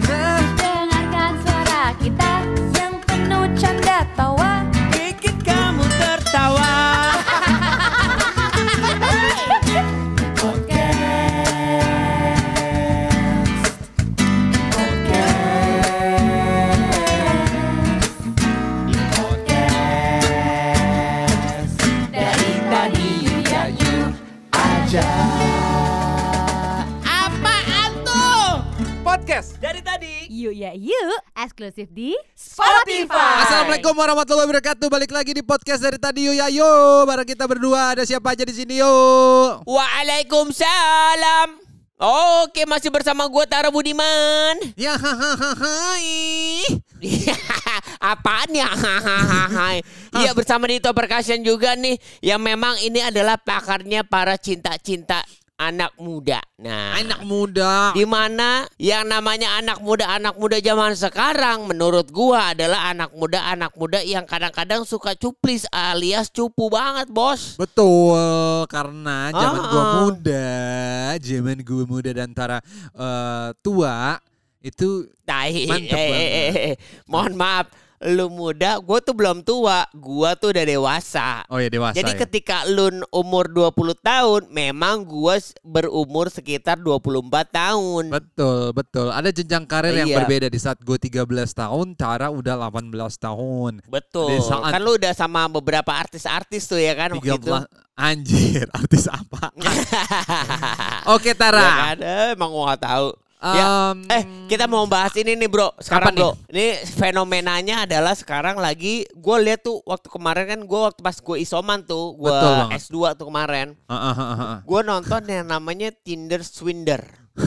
sana Ya yuk Eksklusif di Spotify. Assalamualaikum warahmatullahi wabarakatuh. Balik lagi di podcast dari tadi yuk ya yuk. Bareng kita berdua ada siapa aja di sini yuk. Waalaikumsalam. Oke, masih bersama gue Tara Budiman. Ya hahaha. Apaan ya? Iya bersama Dito Percussion juga nih. Yang memang ini adalah pakarnya para cinta-cinta anak muda. Nah, Anak muda. di mana yang namanya anak muda anak muda zaman sekarang menurut gua adalah anak muda anak muda yang kadang-kadang suka cuplis alias cupu banget bos Betul, karena zaman gua Ah. muda, zaman gua muda dan Tara eh, tua itu tai Mantep eh, eh, banget. eh, eh. mohon maaf lu muda gua tuh belum tua gua tuh udah dewasa oh ya dewasa. Jadi ya. ketika lu umur 20 tahun memang gua s- berumur sekitar 24 tahun Betul, betul. Ada jenjang karir yang Iya. berbeda di saat gue 13 tahun, Tara udah 18 tahun. Betul. Di saat- Kan lu udah sama beberapa artis-artis tuh ya kan waktu itu. 13 anjir, artis apa? Oke, Ya Tara. kan? Eh, emang gua gak tahu. Ya, eh kita mau bahas ini nih bro sekarang bro ini fenomenanya adalah sekarang lagi gue lihat tuh waktu kemarin kan gue waktu pas gue isoman tuh gue Betul banget. S2 tuh kemarin ah, ah, ah, ah. gue nonton yang namanya Tinder Swinder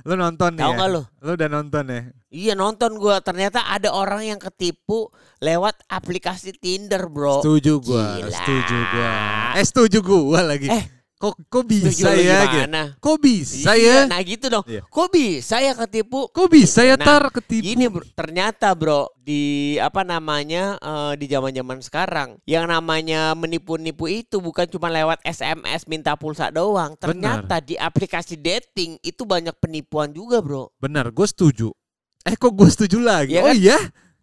Lu nonton Tahu ya? nggak lu? Lu udah nonton ya? iya nonton gue ternyata ada orang yang ketipu lewat aplikasi Tinder bro Setuju gua, Gila. setuju gua. Eh setuju gua lagi. Eh, kok kok bisa ya gitu? gimana? Kok bisa Iya, ya? nah gitu dong Iya. kok bisa ya ketipu Kok bisa ya Nah, tar ketipu? Gini bro, ternyata bro di apa namanya eh, di zaman-zaman sekarang yang namanya menipu-nipu itu bukan cuma lewat SMS minta pulsa doang. Ternyata di aplikasi dating itu banyak penipuan juga bro. Benar, gue setuju. Eh kok gue setuju lagi? Iya oh kan? iya?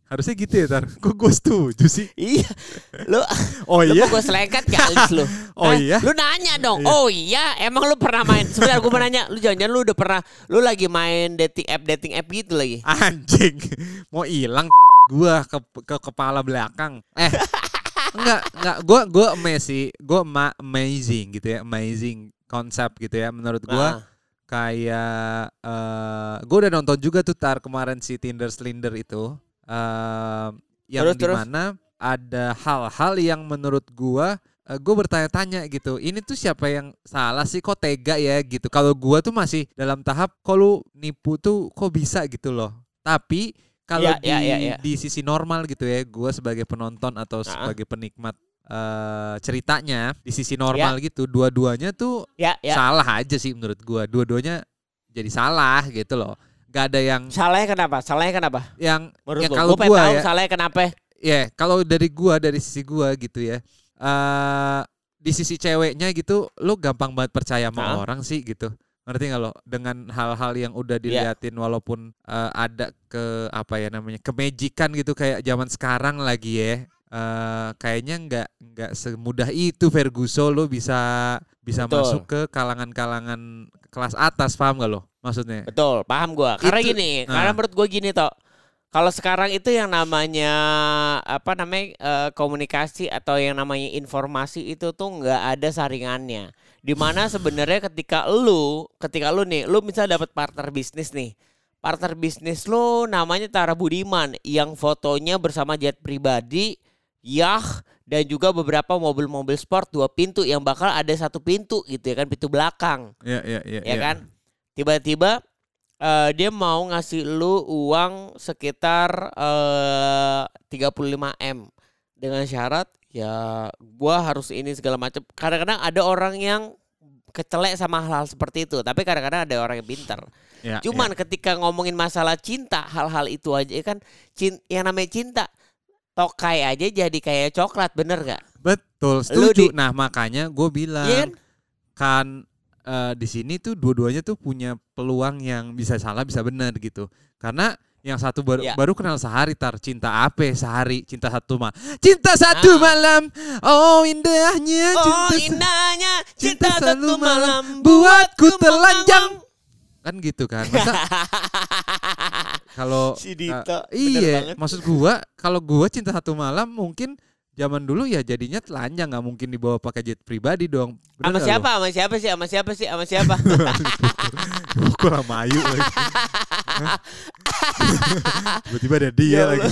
Harusnya gitu ya tar. Kok gue setuju sih? Iya, lu Oh lu iya? mau gue selengkat ke alis lu. Oh iya? Lu nanya dong. Iya. Oh iya, emang lu pernah main? Sebentar gue mau nanya, lu jangan-jangan lu udah pernah lu lagi main dating app dating app gitu lagi. Anjing. Mau hilang gua ke, ke kepala belakang. Eh. enggak, enggak. Gua gua sih. Gua ma- amazing gitu ya. Amazing konsep gitu ya menurut gua. Ah. kayak eh gue udah nonton juga tuh tar kemarin si Tinder Slender itu eh yang Terus, terus? di mana ada hal-hal yang menurut gua eh, gue bertanya-tanya gitu ini tuh siapa yang salah sih kok tega ya gitu kalau gua tuh masih dalam tahap kok lu nipu tuh kok bisa gitu loh tapi kalau Ya, di ya, ya, ya. di sisi normal gitu ya gua sebagai penonton atau Ah. sebagai penikmat eh ceritanya di sisi normal gitu dua-duanya tuh Ya, ya. salah aja sih menurut gua. Dua-duanya jadi salah gitu loh. Gak ada yang Salahnya kenapa? Salahnya kenapa? yang Menurut Ya, lu? kalau tahu ya- salahnya kenapa? ya kalau dari gua dari sisi gua gitu ya. eh di sisi ceweknya gitu lu gampang banget percaya sama Hah? orang sih gitu. Ngerti gak lo? Dengan hal-hal yang udah Iya. diliatin walaupun eh, ada ke apa ya namanya kemejikan gitu kayak zaman sekarang lagi ya. eh kayaknya nggak nggak semudah itu Ferguson lo bisa bisa Betul. masuk ke kalangan-kalangan kelas atas paham gak lo maksudnya Betul, paham gua. Karena Itu- gini, nah. karena menurut gua gini toh. Kalau sekarang itu yang namanya apa namanya eh, komunikasi atau yang namanya informasi itu tuh nggak ada saringannya. Di mana sebenarnya ketika lu, ketika lu nih, lu misalnya dapat partner bisnis nih, partner bisnis lu namanya Tara Budiman yang fotonya bersama jet pribadi, yah dan juga beberapa mobil-mobil sport dua pintu yang bakal ada satu pintu gitu ya kan pintu belakang ya ya ya, ya kan tiba-tiba eh, dia mau ngasih lu uang sekitar eh 35 m. Dengan syarat ya gua harus ini segala macam kadang-kadang ada orang yang kecelek sama hal-hal seperti itu tapi kadang-kadang ada orang yang pintar Ya, cuman ya. ketika ngomongin masalah cinta hal-hal itu aja kan cin yang namanya cinta tokai aja jadi kayak coklat bener gak betul Lu setuju. Di- nah makanya gue bilang Iya kan? Eh, di sini tuh dua-duanya tuh punya peluang yang bisa salah bisa benar gitu. Karena yang satu baru, Ya. baru kenal sehari tar cinta apa sehari cinta satu malam cinta satu Ah. malam oh indahnya Oh cinta indahnya cinta cinta satu malam buatku telanjang. kan gitu kan masa kalau Si uh, Dito, iya banget. maksud gua kalau gua cinta satu malam mungkin zaman dulu ya jadinya telanjang nggak mungkin dibawa pakai jet pribadi dong Sama siapa? Sama siapa sih? Sama siapa sih? Sama siapa? Pukul sama Ayu lagi. Tiba-tiba ada dia Ya lagi.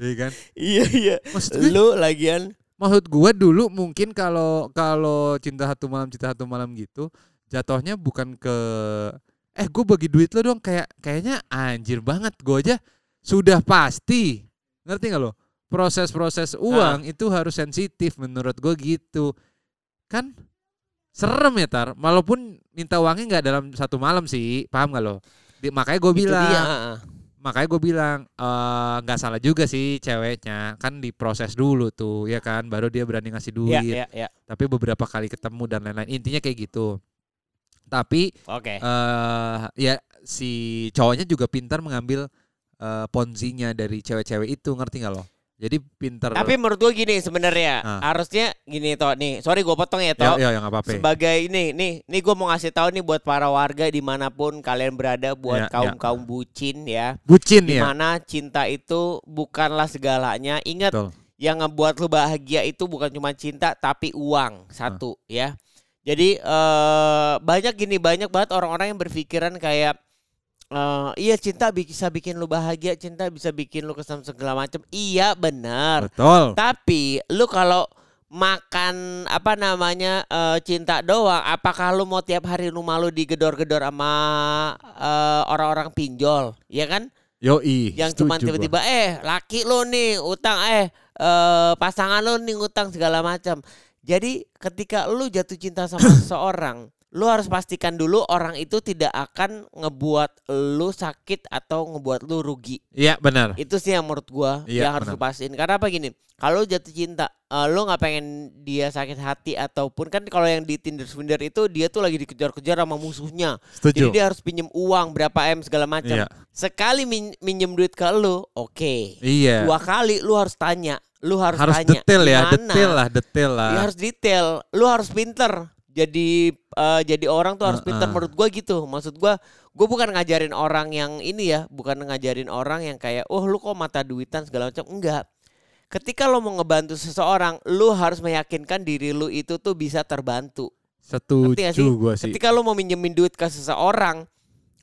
Iya kan? iya iya. Maksud gue, Lu lagian maksud gue dulu mungkin kalau kalau cinta satu malam cinta satu malam gitu jatuhnya bukan ke eh gue bagi duit lo dong kayak kayaknya anjir banget gue aja sudah pasti ngerti nggak lo proses-proses uang itu harus sensitif menurut gue gitu. Kan serem ya tar. Walaupun minta uangnya nggak dalam satu malam sih paham nggak lo? Di- makanya gue bilang. dia. makanya gue bilang eh, nggak salah juga sih ceweknya. Kan diproses dulu tuh ya kan? Baru dia berani ngasih duit. Iya, iya, iya. tapi beberapa kali ketemu dan lain-lain. Intinya kayak gitu. Tapi Oke. eh ya si cowoknya juga pintar mengambil eh, ponzinya dari cewek-cewek itu. Ngerti nggak lo jadi pintar Tapi menurut gua gini sebenarnya Ah. harusnya gini toh nih. Sorry gua potong ya ya toh. ya yang apa apa Sebagai ini nih, nih gue mau ngasih tahu nih buat para warga di mana pun kalian berada, Ya, buat kaum kaum bucin ya, bucin ya di mana cinta itu bukanlah segalanya. Ingat, Betul. yang ngebuat lu bahagia itu bukan cuma cinta tapi uang satu Ah. ya. Jadi eh banyak gini banyak banget orang-orang yang berpikiran kayak eh iya cinta bisa bikin lu bahagia, cinta bisa bikin lu kesam segala macam. Iya benar. betul Tapi lu kalau makan apa namanya eh, cinta doang, apakah lu mau tiap hari rumah lu digedor-gedor sama eh, orang-orang pinjol, ya kan? yoi Yang gua. tiba-tiba eh laki lu nih utang eh eh, pasangan lu nih utang segala macam. Jadi ketika lu jatuh cinta sama seseorang, lu harus pastikan dulu orang itu tidak akan ngebuat lu sakit atau ngebuat lu rugi. Iya benar. Itu sih yang menurut gua Iya, yang harus benar. lu pastiin. Karena apa gini? Kalau lu jatuh cinta eh, lu nggak pengen dia sakit hati ataupun kan kalau yang di Tinder Swindler itu dia tuh lagi dikejar-kejar sama musuhnya. Jadi setuju dia harus pinjem uang berapa m segala macam. Iya. Sekali min- minjem duit ke lu oke. Iya. Dua kali lu harus tanya lu harus, harus tanya detail ya detail lah detail lah. Ya, harus detail. Lu harus pinter jadi eh, jadi orang tuh harus pinter Heeh. menurut gua gitu. Maksud gua gue bukan ngajarin orang yang ini ya bukan ngajarin orang yang kayak oh lu kok mata duitan segala macam. Enggak. Ketika lo mau ngebantu seseorang lu harus meyakinkan diri lu itu tuh bisa terbantu. Sih? setuju gua sih. Ketika lu mau minjemin duit ke seseorang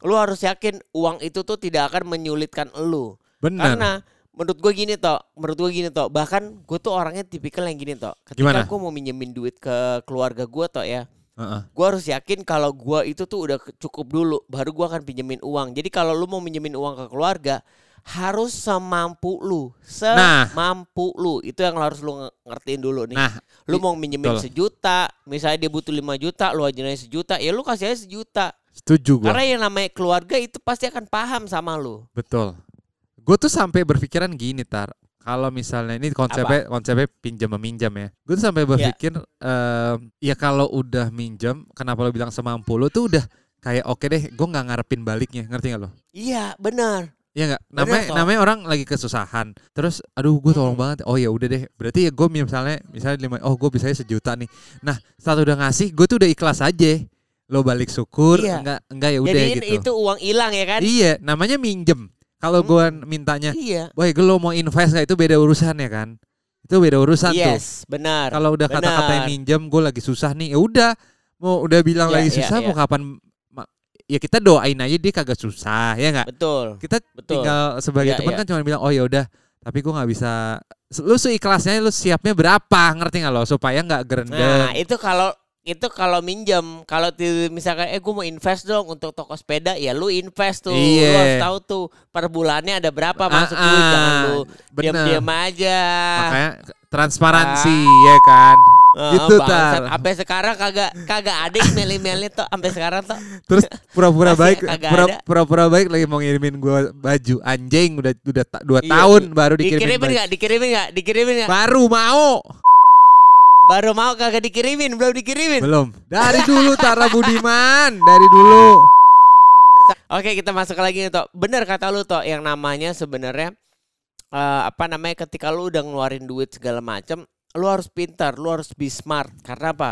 lu harus yakin uang itu tuh tidak akan menyulitkan lu. Benar. Karena menurut gue gini toh, menurut gue gini toh, bahkan gue tuh orangnya tipikal yang gini toh. Ketika gue mau minjemin duit ke keluarga gue toh ya, Heeh. gue harus yakin kalau gue itu tuh udah cukup dulu, baru gue akan pinjemin uang. Jadi kalau lu mau minjemin uang ke keluarga, harus semampu lu, Nah. semampu lu. Itu yang harus lu nge- ngertiin dulu nih. nah lu mau minjemin betul. sejuta, misalnya dia butuh 5 juta, lu aja sejuta, ya lu kasih aja sejuta. setuju gua Karena yang namanya keluarga itu pasti akan paham sama lu. Betul. Gue tuh sampai berpikiran gini tar. Kalau misalnya ini konsepnya konsepnya pinjam meminjam ya. Gue tuh sampai berpikir em, ya kalau udah minjam, kenapa lo bilang semampu lo tuh udah kayak oke deh, gue nggak ngarepin baliknya, ngerti gak lo? Iya, benar. Iya nggak? Bener, Namanya Toh. namanya orang lagi kesusahan. Terus, aduh gue tolong banget. Oh ya udah deh. Berarti ya gue misalnya misalnya lima, oh gue bisa sejuta nih. Nah saat udah ngasih, gue tuh udah ikhlas aja. Lo balik syukur, Iya. enggak enggak ya udah Jadi gitu. itu uang hilang ya kan? Iya, namanya minjem. Kalau Hmm. gue mintanya, Iya. Wah, lo mau invest gak itu beda urusan ya kan? Itu beda urusan tuh. Yes, benar. Kalau udah kata-kata yang minjem, gue lagi susah nih. Ya udah, mau udah bilang Iya, lagi iya, susah, mau iya. kapan? Ya kita doain aja dia kagak susah, ya nggak? Betul. Kita Betul. tinggal sebagai Iya, teman iya. kan cuma bilang, oh ya udah, tapi gue nggak bisa. Lu seikhlasnya, lu siapnya berapa? Ngerti nggak lo? Supaya nggak Nah, gerendeng. itu kalau itu kalau minjem, kalau misalkan eh gue mau invest dong untuk toko sepeda, ya lu invest tuh. Lu Iya. harus tahu tuh per bulannya ada berapa masuk Ah, lu, jangan ah, lu bener. diam-diam aja. Makanya transparansi, ya kan? Ah, gitu, bangsat. Tar. Sampai sekarang kagak kagak ada meli-meli tuh sampai sekarang tuh. Terus pura-pura baik, pura-pura baik lagi mau ngirimin gua baju anjing udah udah ta- dua Iya, tahun baru dikirimin Dikirimin enggak? Dikirimin enggak? Dikirimin enggak? Baru mau. Baru mau kagak dikirimin, belum dikirimin. Belum. Dari dulu Tara Budiman, dari dulu. Oke, kita masuk lagi nih, Tok. Bener kata lu, Tok, yang namanya sebenarnya eh, apa namanya ketika lu udah ngeluarin duit segala macam, lu harus pintar, lu harus be smart. Karena apa?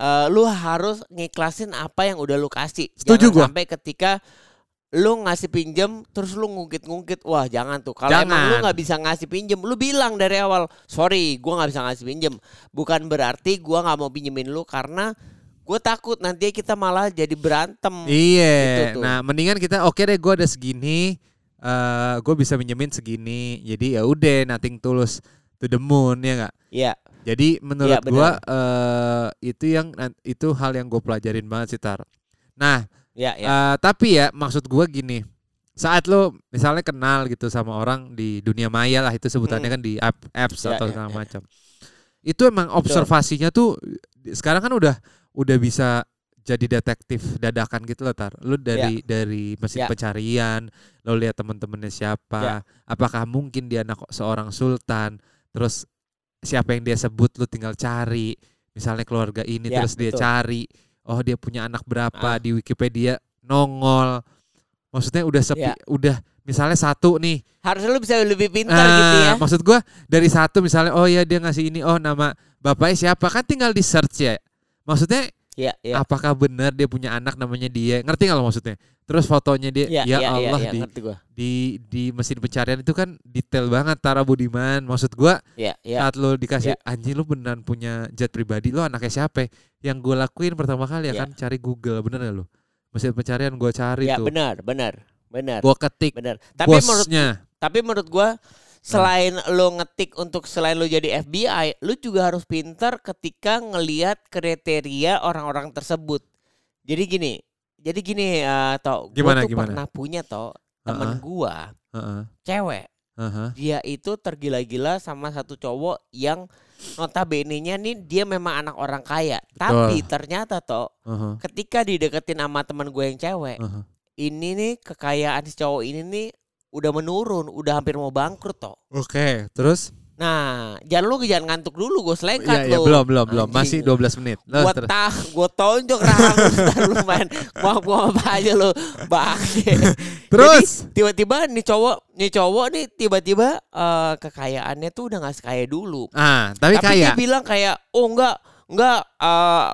Eh, lu harus ngiklasin apa yang udah lu kasih. Setuju Jangan gua. sampai ketika lu ngasih pinjem terus lu ngungkit-ngungkit wah jangan tuh kalau emang lu nggak bisa ngasih pinjem lu bilang dari awal sorry gua nggak bisa ngasih pinjem bukan berarti gua nggak mau pinjemin lu karena gue takut nanti kita malah jadi berantem Iya. Gitu. Nah, mendingan kita oke deh gue ada segini eh gue bisa minjemin segini. Jadi ya udah nothing tulus to the moon ya nggak? ya Jadi menurut Iya, gua eh itu yang itu hal yang gue pelajarin banget sih Tar. Nah, ya ya eh, tapi ya maksud gua gini. Saat lo misalnya kenal gitu sama orang di dunia maya lah itu sebutannya Hmm. kan di app, apps Ya, atau ya, segala ya. macam. Itu emang observasinya tuh sekarang kan udah udah bisa jadi detektif dadakan gitu loh tar. Lu dari dari mesin Ya. pencarian, lo lihat temen-temennya siapa, apakah mungkin dia anak seorang sultan, terus siapa yang dia sebut lu tinggal cari. Misalnya keluarga ini Ya, terus dia betul. cari, oh dia punya anak berapa Ah. di Wikipedia nongol. Maksudnya udah sepi, Ya. udah misalnya satu nih harusnya lu bisa lebih pintar Ah, gitu ya Maksud gua dari satu misalnya oh ya dia ngasih ini oh nama bapaknya siapa kan tinggal di search ya. Maksudnya ya ya apakah benar dia punya anak namanya dia? Ngerti nggak lo maksudnya? Terus fotonya dia ya ya, ya, ya, Allah ya, di, ngerti gua di di mesin pencarian itu kan detail banget Tara Budiman. Maksud gua ya ya saat lo dikasih Ya. anjing lo beneran punya jet pribadi lo anaknya siapa? Yang gue lakuin pertama kali ya Ya. kan cari Google bener gak lo? Mesin pencarian gue cari ya tuh. benar benar benar Gue ketik benar tapi menurut bosnya. tapi menurut gua selain lo ngetik untuk selain lo jadi FBI lu juga harus pintar ketika ngelihat kriteria orang-orang tersebut jadi gini jadi gini eh toh Gimana, tuh gimana? pernah punya toh temen Heeh. gua Heeh, cewek heeh. dia itu tergila-gila sama satu cowok yang notabene-nya nih dia memang anak orang kaya tapi ternyata toh heeh, ketika dideketin sama teman gue yang cewek heeh. ini nih kekayaan si cowok ini nih udah menurun, udah hampir mau bangkrut toh. Oke, terus? Nah, jangan lu jangan ngantuk dulu gue Iya, selekat iya, lu. belum, belum, belum. Masih 12 menit. Gua terus. tah, gua tonjok rahang lu main. Mau mau apa aja lu. Bangke. Terus? Tiba-tiba nih cowok, nih cowok nih tiba-tiba eh, kekayaannya tuh udah gak sekaya dulu. Ah, tapi, Tapi kaya. dia bilang kayak, "Oh enggak, enggak eh,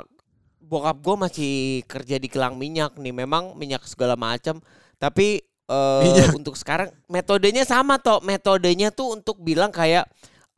bokap gue masih kerja di kilang minyak nih. Memang minyak segala macam, tapi eh, Minyak. untuk sekarang metodenya sama toh. Metodenya tuh untuk bilang kayak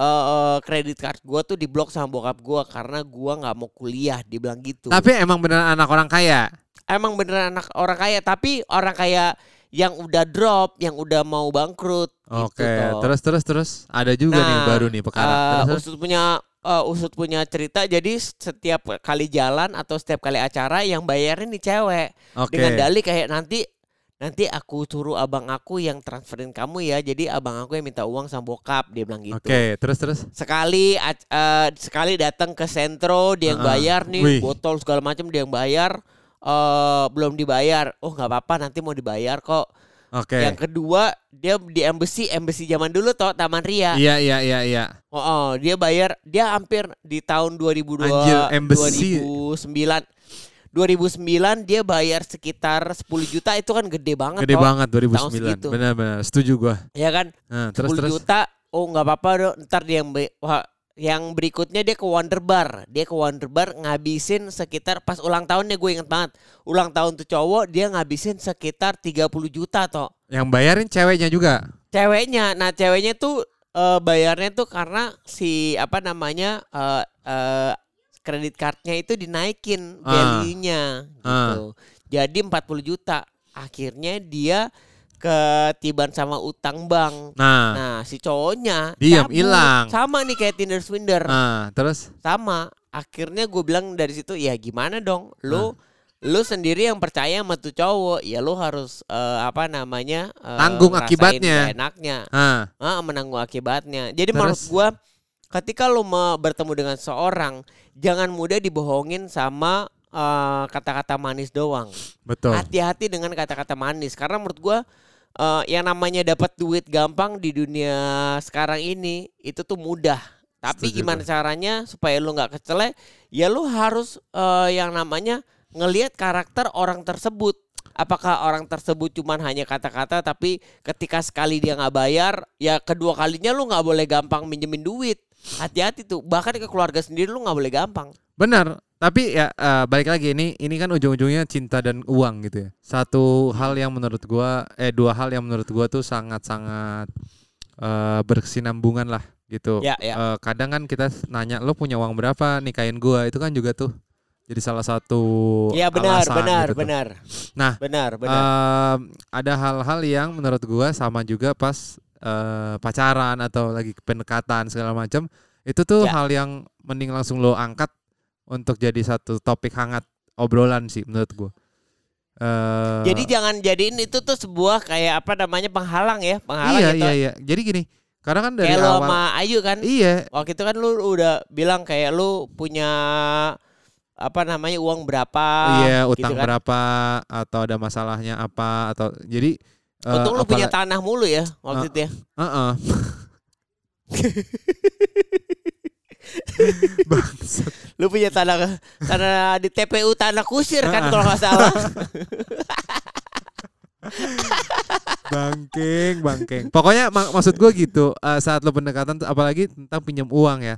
eh kredit card gue tuh diblok sama bokap gue karena gue nggak mau kuliah, dibilang gitu. Tapi emang beneran anak orang kaya. Emang beneran anak orang kaya, tapi orang kaya yang udah drop, yang udah mau bangkrut. Oke, gitu, toh. terus terus terus ada juga nih Nah, baru nih perkara. Eh, Terus, terus. Usut punya eh, Usut punya cerita jadi setiap kali jalan atau setiap kali acara yang bayarin nih cewek Oke. dengan dalih kayak nanti nanti aku suruh abang aku yang transferin kamu ya jadi abang aku yang minta uang sama bokap dia bilang gitu Oke, terus terus. sekali eh, sekali datang ke sentro dia yang Heeh. bayar nih Wih. botol segala macam dia yang bayar eh belum dibayar oh nggak apa-apa nanti mau dibayar kok Oke. yang kedua dia di embassy embassy zaman dulu toh Taman Ria Iya, iya, iya, iya. Oh, oh, dia bayar dia hampir di tahun 2002 Anjir, embassy. 2009 2009 dia bayar sekitar 10 juta itu kan gede banget Gede toh. banget Tahun 2009. segitu. Benar-benar, setuju gua. Ya kan? Nah, 10 terus juta. Oh, nggak apa-apa dong. Ntar dia yang wah, yang berikutnya dia ke Wonder Bar. Dia ke Wonder Bar ngabisin sekitar pas ulang tahunnya gue inget banget. Ulang tahun tuh cowok dia ngabisin sekitar 30 juta toh. Yang bayarin ceweknya juga. ceweknya nah ceweknya tuh eh, bayarnya tuh karena si apa namanya eh eh, kredit cardnya itu dinaikin Ah. value-nya gitu. Jadi 40 juta. Akhirnya dia ketiban sama utang bank. Nah, nah si cowoknya Diam, hilang. sama nih kayak Tinder Swinder. Nah, terus? Sama. Akhirnya gue bilang dari situ ya gimana dong? Lu lu sendiri yang percaya sama tuh cowok. Ya lu harus eh, apa namanya eh, Tanggung akibatnya. enaknya. Ah, Ah, menanggung akibatnya. Jadi Terus? menurut gua ketika lu mau bertemu dengan seorang jangan mudah dibohongin sama eh, kata-kata manis doang. betul. Hati-hati dengan kata-kata manis karena menurut gua eh, yang namanya dapat duit gampang di dunia sekarang ini itu tuh mudah. Tapi Setuju gimana caranya supaya lu nggak kecele? Ya lu harus eh, yang namanya ngelihat karakter orang tersebut. Apakah orang tersebut cuman hanya kata-kata tapi ketika sekali dia nggak bayar, ya kedua kalinya lu nggak boleh gampang minjemin duit. Hati-hati tuh. Bahkan ke keluarga sendiri lu nggak boleh gampang. Benar. Tapi ya eh, balik lagi ini ini kan ujung-ujungnya cinta dan uang gitu ya. Satu hal yang menurut gua eh dua hal yang menurut gua tuh sangat-sangat eh, berkesinambungan lah gitu. Ya, ya. Eh, kadang kan kita nanya lo punya uang berapa nikahin gua itu kan juga tuh jadi salah satu Iya benar, alasan benar, gitu tuh. benar. Nah, benar, benar. Em, ada hal-hal yang menurut gua sama juga pas eh, pacaran atau lagi pendekatan segala macam itu tuh Ya. hal yang mending langsung lo angkat untuk jadi satu topik hangat obrolan sih menurut gua. Eh, Jadi jangan jadiin itu tuh sebuah kayak apa namanya penghalang ya, penghalang iya gitu. iya iya. Jadi gini, karena kan dari Kayak awal sama Ayu kan. iya Waktu itu kan lu udah bilang kayak lu punya apa namanya uang berapa iya gitu utang kan. berapa atau ada masalahnya apa atau jadi Untung lu punya tanah mulu ya waktu itu ya. Heeh. Bangsat. Lu punya tanah tanah di TPU tanah kusir kan kalau nggak salah. Bangking, bangking. Pokoknya mak- maksud gue gitu. eh, saat lo pendekatan, apalagi tentang pinjam uang ya.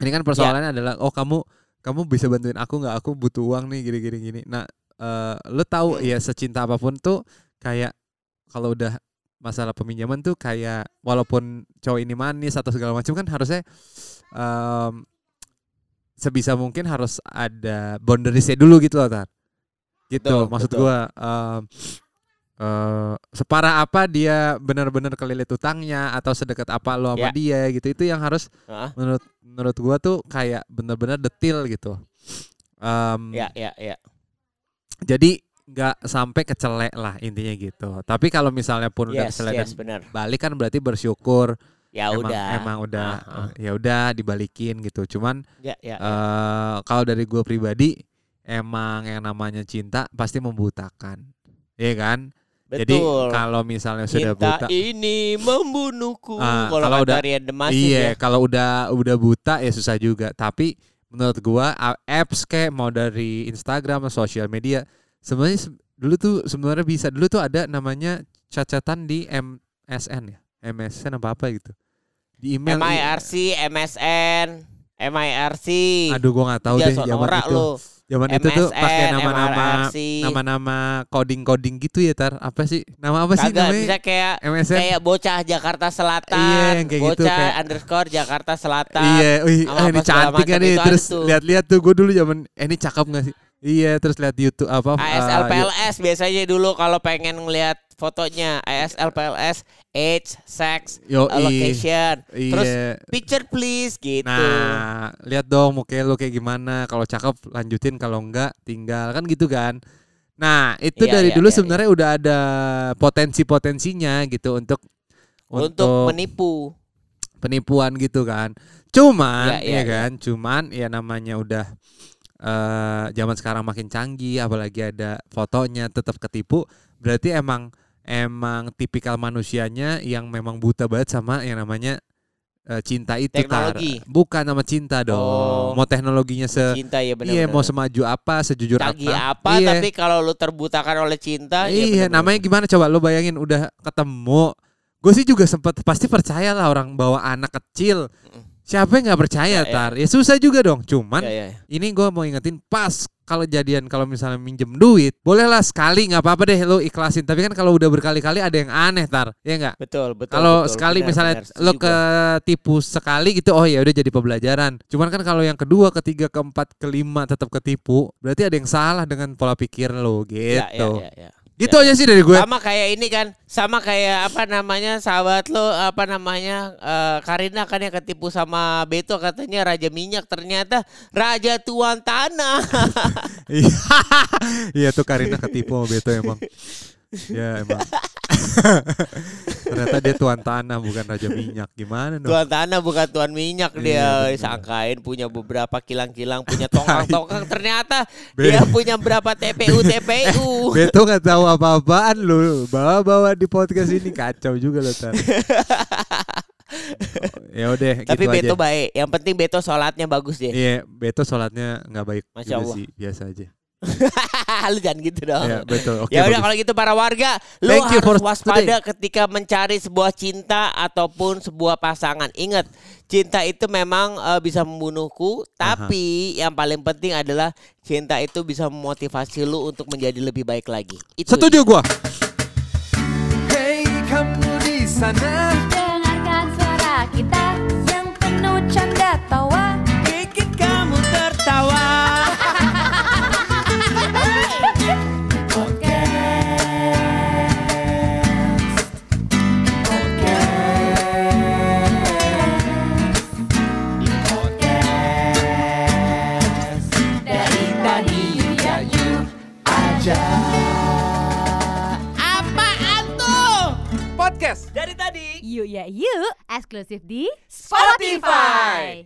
Ini kan persoalannya adalah, oh kamu kamu bisa bantuin aku nggak? Aku butuh uang nih, gini gini gini. Nah, eh, lo tahu ya secinta apa pun tuh kayak kalau udah masalah peminjaman tuh kayak walaupun cowok ini manis atau segala macam kan harusnya em, sebisa mungkin harus ada boundariesnya dulu gitu loh tar gitu Betul, maksud betul. gua em, eh, separah apa dia benar-benar kelilit utangnya atau sedekat apa lo sama dia gitu itu yang harus Heeh. menurut menurut gua tuh kayak benar-benar detail gitu Em, Ya, ya, ya. jadi nggak sampai kecelek lah intinya gitu tapi kalau misalnya pun udah Yes, kecelek yes, dan balik kan berarti bersyukur Ya emang udah. emang udah Ah, ah. eh, ya udah dibalikin gitu cuman Ya, ya. ya. eh kalau dari gue pribadi emang yang namanya cinta pasti membutakan Iya kan jadi Betul. kalau misalnya sudah Cinta buta ini membunuhku. Ah, kalau udah- iya ya. kalau udah udah buta ya susah juga tapi menurut gua a- apps kayak mau dari Instagram atau sosial media sebenarnya se- dulu tuh sebenarnya bisa dulu tuh ada namanya cacatan di MSN ya MSN apa apa gitu di email MIRC, MSN, MIRC. aduh gua nggak tahu deh zaman itu lu. zaman itu tuh pakai MSN, nama-nama nama-nama coding-coding gitu ya tar apa sih nama apa sih Kagak namanya bisa kayak MSN kayak bocah Jakarta Selatan, Iya, kayak gitu, bocah kayak- underscore Jakarta Selatan. Iya, wih, ah, ini cantik kan nih. Terus lihat-lihat tuh gue dulu zaman eh, ini cakep gak sih? Iya, terus lihat YouTube apa? ASL eh, PLS biasanya dulu kalau pengen ngelihat fotonya ASL PLS age, sex, Yo, location. Terus Iya. picture please gitu. Nah, lihat dong muka lu kayak gimana. Kalau cakep lanjutin, kalau enggak tinggal kan gitu kan. Nah, itu Iya, dari iya, dulu iya, sebenarnya udah ada potensi-potensinya gitu untuk untuk menipu. penipuan gitu kan. Cuman Iya, iya, ya kan, cuman ya namanya udah eh zaman sekarang makin canggih apalagi ada fotonya tetap ketipu, berarti emang emang tipikal manusianya yang memang buta banget sama yang namanya eh, cinta itu Tar. Teknologi. Bukan nama cinta dong. Oh. Mau teknologinya se Cinta ya benar. Iya, mau semaju apa, sejujur canggih apa. apa Iya. tapi kalau lu terbutakan oleh cinta ya Iya, benar-benar. namanya gimana coba lo bayangin udah ketemu. Gue sih juga sempat pasti percaya lah orang bawa anak kecil. Siapa yang nggak percaya Ya, ya. tar? Ya susah juga dong. Cuman Ya, ya, ya. ini gue mau ingetin pas kalau jadian kalau misalnya minjem duit, bolehlah sekali nggak apa-apa deh lo ikhlasin. Tapi kan kalau udah berkali-kali ada yang aneh tar, ya nggak? betul betul Kalau sekali Benar, misalnya benar. lo ketipu sekali gitu, oh ya udah jadi pembelajaran. Cuman kan kalau yang kedua, ketiga, keempat, kelima tetap ketipu, berarti ada yang salah dengan pola pikir lo gitu. Ya, ya, ya, ya. Gitu aja sih dari gue. sama kayak ini kan sama kayak apa namanya sahabat lo apa namanya eh, Karina kan yang ketipu sama Beto katanya raja minyak ternyata raja tuan tanah Iya, Iya tuh Karina ketipu sama Beto emang. Ya emang. Ternyata dia tuan tanah bukan raja minyak. Gimana dong? tuan tanah bukan tuan minyak Iya, dia benar. sangkain punya beberapa kilang-kilang punya tongkang-tongkang ternyata Be- dia punya berapa TPU TPU Beto nggak tahu apa-apaan lu. Bawa-bawa di podcast ini kacau juga lo tar. ya udah Tapi gitu Beto aja. baik. Yang penting Beto sholatnya bagus deh. Iya, Beto sholatnya nggak baik Masya juga Allah. sih, biasa aja. Lu jangan gitu dong. Ya, betul. Oke. ya udah kalau gitu para warga, lu Thank you harus for waspada ketika mencari sebuah cinta ataupun sebuah pasangan. Ingat, cinta itu memang eh, bisa membunuhku, tapi yang paling penting adalah cinta itu bisa memotivasi lu untuk menjadi lebih baik lagi. Itu Setuju gua. Hey kamu di sana Dengarkan suara kita yang penuh canda tawa bikin kamu tertawa. Yuk, eksklusif di Spotify.